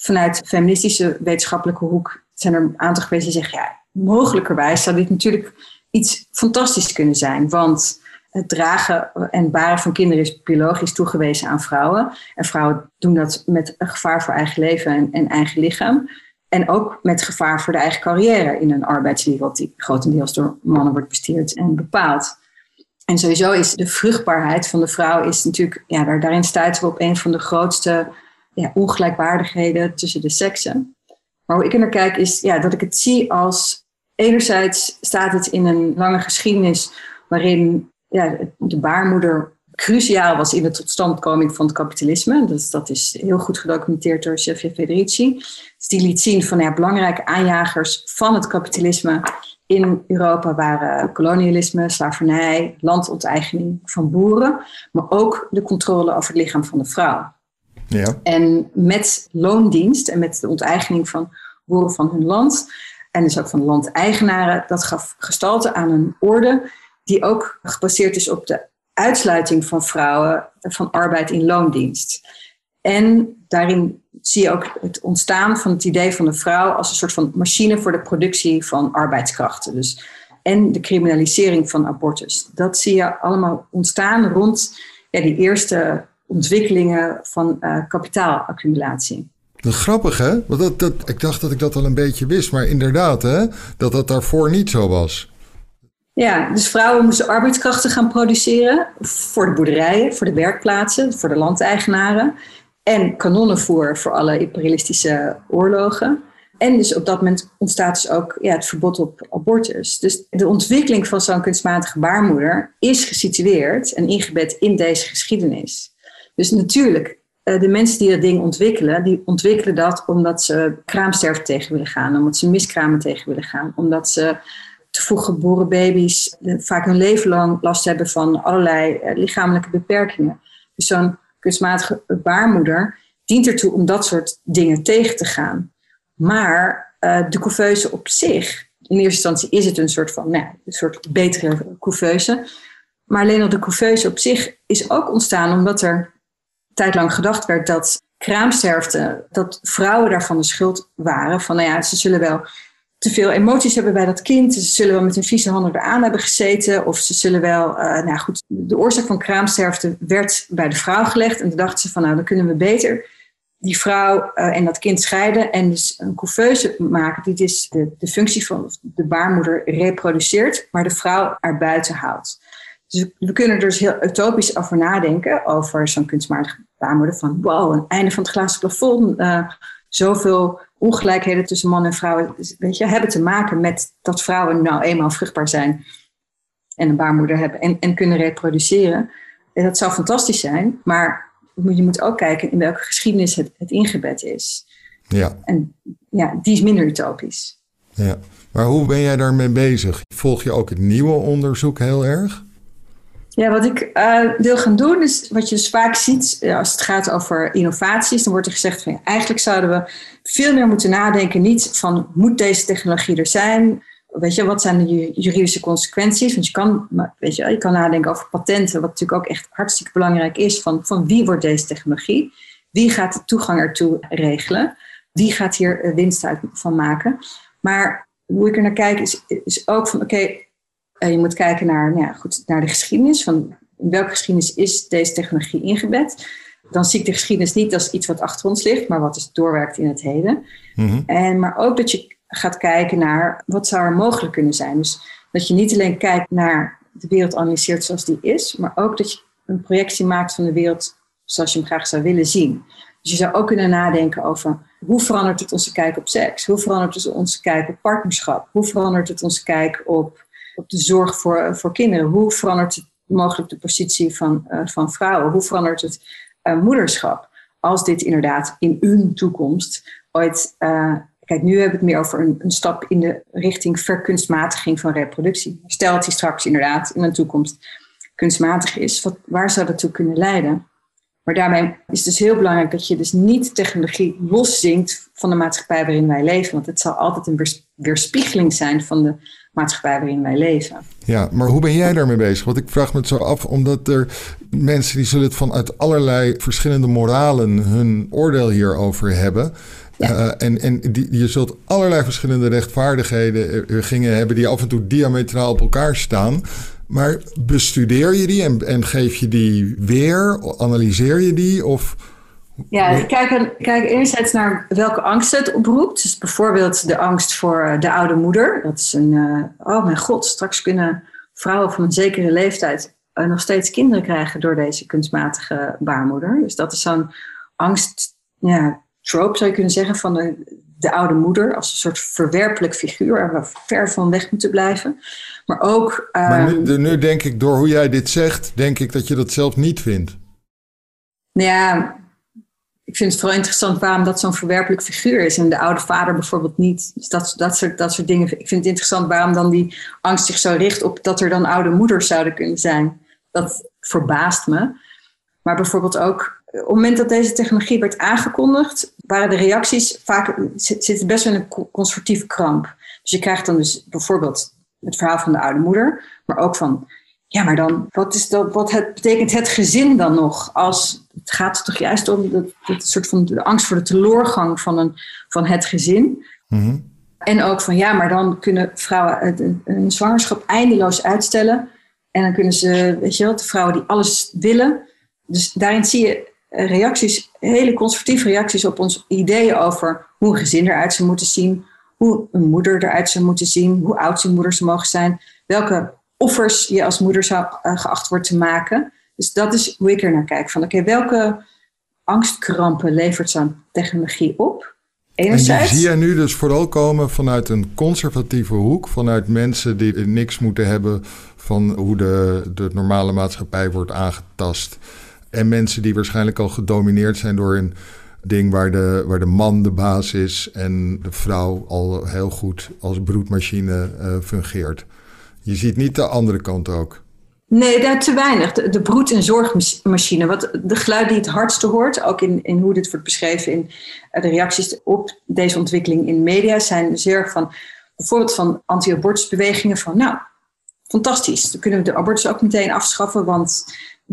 vanuit feministische wetenschappelijke hoek zijn er een aantal geweest die zeggen, ja, mogelijkerwijs zou dit natuurlijk iets fantastisch kunnen zijn. Want het dragen en baren van kinderen is biologisch toegewezen aan vrouwen. En vrouwen doen dat met een gevaar voor eigen leven en, en eigen lichaam. En ook met gevaar voor de eigen carrière in een arbeidswereld die grotendeels door mannen wordt bestuurd en bepaald. En sowieso is de vruchtbaarheid van de vrouw is natuurlijk, ja, daar, daarin stuiten we op een van de grootste ongelijkwaardigheden tussen de seksen. Maar hoe ik er naar kijk is ja, dat ik het zie als enerzijds staat het in een lange geschiedenis waarin ja, de baarmoeder cruciaal was in de totstandkoming van het kapitalisme. Dus dat is heel goed gedocumenteerd door Sofia Federici. Dus die liet zien van ja, belangrijke aanjagers van het kapitalisme in Europa waren kolonialisme, slavernij, landonteigening van boeren, maar ook de controle over het lichaam van de vrouw. En met loondienst en met de onteigening van boeren van hun land, en dus ook van landeigenaren, dat gaf gestalte aan een orde die ook gebaseerd is op de uitsluiting van vrouwen van arbeid in loondienst. En daarin zie je ook het ontstaan van het idee van de vrouw als een soort van machine voor de productie van arbeidskrachten. Dus, en de criminalisering van abortus. Dat zie je allemaal ontstaan rond ja, die eerste ontwikkelingen van uh, kapitaalaccumulatie. Dat grappig, hè? Want dat, dat, ik dacht dat ik dat al een beetje wist, maar inderdaad, hè? Dat dat daarvoor niet zo was. Ja, dus vrouwen moesten arbeidskrachten gaan produceren voor de boerderijen, voor de werkplaatsen, voor de landeigenaren. En kanonnenvoer voor alle imperialistische oorlogen. En dus op dat moment ontstaat dus ook ja, het verbod op abortus. Dus de ontwikkeling van zo'n kunstmatige baarmoeder is gesitueerd en ingebed in deze geschiedenis. Dus natuurlijk, eh, de mensen die dat ding ontwikkelen, die ontwikkelen dat omdat ze kraamsterfte tegen willen gaan, omdat ze miskramen tegen willen gaan, omdat ze te vroeg geboren baby's vaak hun leven lang last hebben van allerlei eh, lichamelijke beperkingen. Dus zo'n kunstmatige baarmoeder dient ertoe om dat soort dingen tegen te gaan. Maar de couveuse op zich, in eerste instantie is het een soort van, nou, een soort betere couveuse. Maar alleen al de couveuse op zich is ook ontstaan omdat er tijdlang gedacht werd dat kraamsterfte, dat vrouwen daarvan de schuld waren. Van nou ja, ze zullen wel te veel emoties hebben bij dat kind. Ze zullen wel met een vieze handen eraan hebben gezeten. Of ze zullen wel, uh, nou goed, de oorzaak van kraamsterfte werd bij de vrouw gelegd. En toen dachten ze van, nou, dan kunnen we beter die vrouw uh, en dat kind scheiden. En dus een couveuse maken die dus de, de functie van de baarmoeder reproduceert, maar de vrouw er buiten houdt. Dus we kunnen er dus heel utopisch over nadenken, over zo'n kunstmatige baarmoeder. Van wow, een einde van het glazen plafond. Uh, zoveel ongelijkheden tussen man en vrouw weet je, hebben te maken met dat vrouwen nou eenmaal vruchtbaar zijn en een baarmoeder hebben en, en kunnen reproduceren. En dat zou fantastisch zijn, maar je moet ook kijken in welke geschiedenis het, het ingebed is. Ja. En ja, die is minder utopisch. Ja, maar hoe ben jij daarmee bezig? Volg je ook het nieuwe onderzoek heel erg? Ja, wat ik uh, wil gaan doen is wat je dus vaak ziet eh, als het gaat over innovaties. Dan wordt er gezegd van ja, eigenlijk zouden we veel meer moeten nadenken. Niet van moet deze technologie er zijn? Weet je, wat zijn de juridische consequenties? Want je kan, weet je, je kan nadenken over patenten, wat natuurlijk ook echt hartstikke belangrijk is. Van, van wie wordt deze technologie? Wie gaat de toegang ertoe regelen? Wie gaat hier eh, winst uit van maken? Maar hoe ik er naar kijk is, is ook van oké, je moet kijken naar, nou ja, goed, naar de geschiedenis. Van in welke geschiedenis is deze technologie ingebed? Dan zie ik de geschiedenis niet als iets wat achter ons ligt, maar wat dus doorwerkt in het heden. Mm en, maar ook dat je gaat kijken naar wat zou er mogelijk kunnen zijn. Dus dat je niet alleen kijkt naar de wereld analyseert zoals die is, maar ook dat je een projectie maakt van de wereld zoals je hem graag zou willen zien. Dus je zou ook kunnen nadenken over hoe verandert het onze kijk op seks? Hoe verandert het onze kijk op partnerschap? Hoe verandert het onze kijk op op de zorg voor, voor kinderen. Hoe verandert het mogelijk de positie van, uh, van vrouwen? Hoe verandert het uh, moederschap? Als dit inderdaad in hun toekomst ooit. Uh, kijk, nu hebben we het meer over een, een, stap in de richting verkunstmatiging van reproductie. Stel dat die straks inderdaad in een toekomst kunstmatig is, wat, waar zou dat toe kunnen leiden? Maar daarmee is het dus heel belangrijk dat je dus niet technologie loszinkt van de maatschappij waarin wij leven. Want het zal altijd een weerspiegeling zijn van de maatschappij waarin wij leven. Ja, maar hoe ben jij daarmee bezig? Want ik vraag me het zo af, omdat er mensen die zullen het vanuit allerlei verschillende moralen hun oordeel hierover hebben. Uh, en en die, je zult allerlei verschillende rechtvaardigheden uh, gingen hebben die af en toe diametraal op elkaar staan. Maar bestudeer je die en, en geef je die weer? Analyseer je die? Of ja, ik kijk, kijk enerzijds naar welke angst het oproept. Dus bijvoorbeeld de angst voor eh, de oude moeder. Dat is een, uh, oh mijn god, straks kunnen vrouwen van een zekere leeftijd uh, nog steeds kinderen krijgen door deze kunstmatige baarmoeder. Dus dat is zo'n angst, ja, trope zou je kunnen zeggen, van de, de oude moeder als een soort verwerpelijk figuur waar we ver van weg moeten blijven. Maar ook. maar nu, ehm, nu denk ik, door hoe jij dit zegt, denk ik dat je dat zelf niet vindt. Ja, ik vind het vooral interessant waarom dat zo'n verwerpelijk figuur is en de oude vader bijvoorbeeld niet. Dus dat, dat, soort, dat soort dingen. Ik vind het interessant waarom dan die angst zich zo richt op dat er dan oude moeders zouden kunnen zijn. Dat verbaast me. Maar bijvoorbeeld ook op het moment dat deze technologie werd aangekondigd, waren de reacties vaak zitten best wel in een conservatieve kramp. Dus je krijgt dan dus bijvoorbeeld het verhaal van de oude moeder, maar ook van ja, maar dan, wat, is dat, wat het, betekent het gezin dan nog? Als, het gaat toch juist om dat, dat soort van de angst voor de teloorgang van, een, van het gezin. Mhm. En ook van ja, maar dan kunnen vrouwen een, zwangerschap eindeloos uitstellen. En dan kunnen ze, weet je wel, de vrouwen die alles willen. Dus daarin zie je reacties, hele conservatieve reacties op onze ideeën over hoe een gezin eruit zou moeten zien. Hoe een moeder eruit zou moeten zien. Hoe oud zijn moeders mogen zijn. Welke offers je als moeder zou uh, geacht wordt te maken. Dus dat is hoe ik er naar kijk. Van oké, welke angstkrampen levert zo'n technologie op? Enerzijds. En die zie je nu dus vooral komen vanuit een conservatieve hoek, vanuit mensen die niks moeten hebben van hoe de, de normale maatschappij wordt aangetast. En mensen die waarschijnlijk al gedomineerd zijn door een ding waar de, waar de man de baas is en de vrouw al heel goed als broedmachine uh, fungeert. Je ziet niet de andere kant ook. Nee, daar te weinig. De, broed- en zorgmachine. Wat de geluid die het hardste hoort, ook in, in hoe dit wordt beschreven in eh, de reacties op deze ontwikkeling in media, zijn zeer van bijvoorbeeld van anti-abortusbewegingen van nou, fantastisch. Dan kunnen we de abortus ook meteen afschaffen, want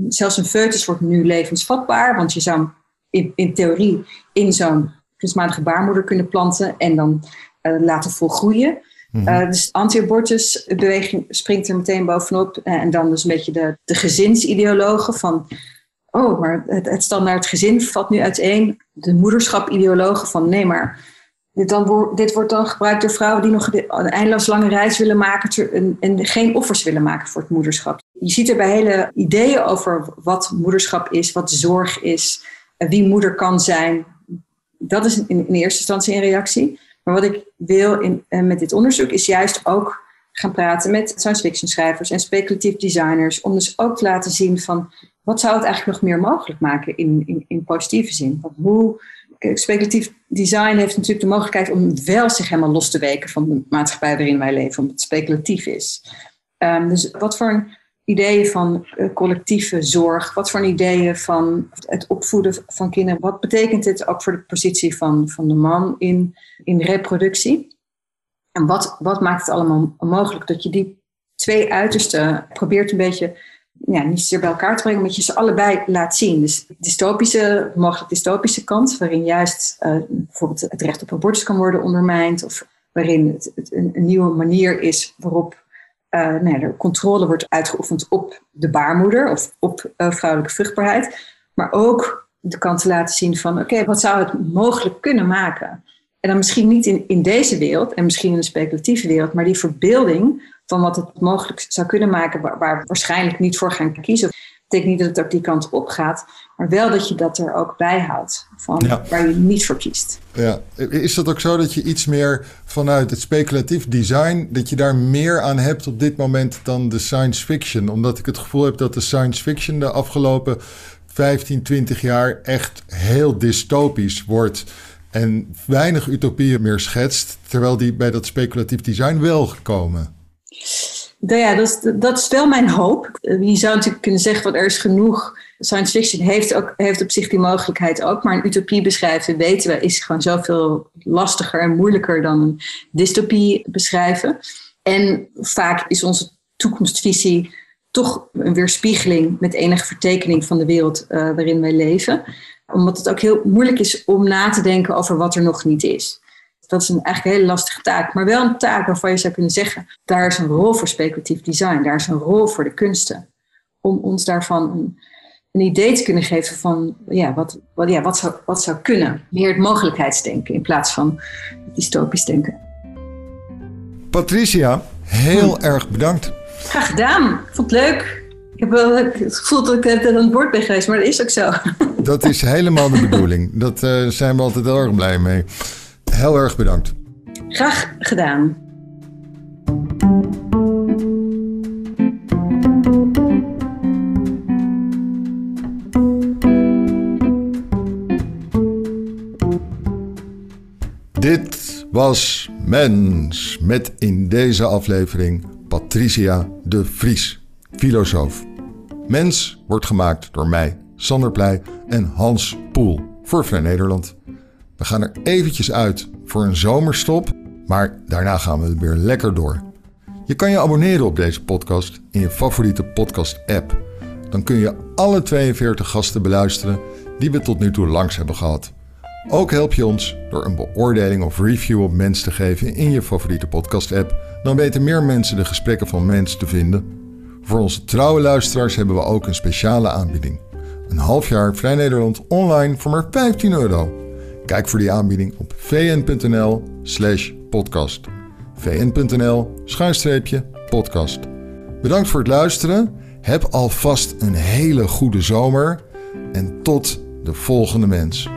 zelfs een foetus wordt nu levensvatbaar, want je zou in, in theorie in zo'n kunstmatige baarmoeder kunnen planten en dan uh, laten volgroeien. Mm dus de anti-abortusbeweging springt er meteen bovenop. Eh, en dan dus een beetje de, de gezinsideologen van... oh, maar het, het standaard gezin valt nu uiteen. De moederschap-ideologen van nee, maar... Dit, dan, dit wordt dan gebruikt door vrouwen die nog een eindeloos lange reis willen maken en, en geen offers willen maken voor het moederschap. Je ziet er bij hele ideeën over wat moederschap is, wat zorg is, wie moeder kan zijn. Dat is in eerste instantie een reactie. Maar wat ik wil in, uh, met dit onderzoek is juist ook gaan praten met science fiction schrijvers en speculatief designers. Om dus ook te laten zien van wat zou het eigenlijk nog meer mogelijk maken in, in, in positieve zin. Hoe, speculatief design heeft natuurlijk de mogelijkheid om wel zich helemaal los te weken van de maatschappij waarin wij leven, omdat het speculatief is. Um, dus wat voor een ideeën van uh, collectieve zorg? Wat voor ideeën van het opvoeden van kinderen? Wat betekent dit ook voor de positie van, van de man in, in reproductie? En wat, wat maakt het allemaal mogelijk dat je die twee uitersten probeert een beetje, ja, niet zozeer bij elkaar te brengen, maar dat je ze allebei laat zien. Dus dystopische, mogelijk dystopische kant, waarin juist uh, bijvoorbeeld het recht op abortus kan worden ondermijnd, of waarin het, een nieuwe manier is waarop uh, nou de controle wordt uitgeoefend op de baarmoeder of op uh, vrouwelijke vruchtbaarheid. Maar ook de kant te laten zien van oké, wat zou het mogelijk kunnen maken? En dan misschien niet in, in deze wereld en misschien in een speculatieve wereld, maar die verbeelding van wat het mogelijk zou kunnen maken, waar, waar we waarschijnlijk niet voor gaan kiezen betekent niet dat het ook die kant op gaat, maar wel dat je dat er ook bij houdt, van waar je niet voor kiest. Ja, is dat ook zo dat je iets meer vanuit het speculatief design, dat je daar meer aan hebt op dit moment dan de science fiction? Omdat ik het gevoel heb dat de science fiction de afgelopen 15, 20 jaar echt heel dystopisch wordt en weinig utopieën meer schetst, terwijl die bij dat speculatief design wel gekomen. Nou ja, dat dat is wel mijn hoop. Je zou natuurlijk kunnen zeggen, dat er is genoeg. Science fiction heeft, ook, heeft op zich die mogelijkheid ook. Maar een utopie beschrijven, weten we, is gewoon zoveel lastiger en moeilijker dan een dystopie beschrijven. En vaak is onze toekomstvisie toch een weerspiegeling met enige vertekening van de wereld uh, waarin wij leven. Omdat het ook heel moeilijk is om na te denken over wat er nog niet is dat is een, eigenlijk een hele lastige taak. Maar wel een taak waarvan je zou kunnen zeggen, daar is een rol voor speculatief design. Daar is een rol voor de kunsten. Om ons daarvan een, een idee te kunnen geven van ja, wat, wat, ja, wat, zou, wat zou kunnen. Meer het mogelijkheidsdenken in plaats van dystopisch denken. Patricia, heel hm. erg bedankt. Graag gedaan. Ik vond het leuk. Ik heb wel het gevoel dat ik aan het bord ben geweest, maar dat is ook zo. Dat is helemaal de bedoeling. Dat uh, zijn we altijd heel erg blij mee heel erg bedankt. Graag gedaan. Dit was Mens met in deze aflevering Patricia de Vries, filosoof. Mens wordt gemaakt door mij, Sander Pleij en Hans Poel voor Vrij Nederland. We gaan er eventjes uit voor een zomerstop, maar daarna gaan we weer lekker door. Je kan je abonneren op deze podcast in je favoriete podcast-app. Dan kun je alle 42 gasten beluisteren die we tot nu toe langs hebben gehad. Ook help je ons door een beoordeling of review op Mens te geven in je favoriete podcast-app. Dan weten meer mensen de gesprekken van Mens te vinden. Voor onze trouwe luisteraars hebben we ook een speciale aanbieding. Een half jaar Vrij Nederland online voor maar 15 euro. Kijk voor die aanbieding op vn.nl slash podcast. vn.nl schuinstreepje podcast. Bedankt voor het luisteren. Heb alvast een hele goede zomer. En tot de volgende mens.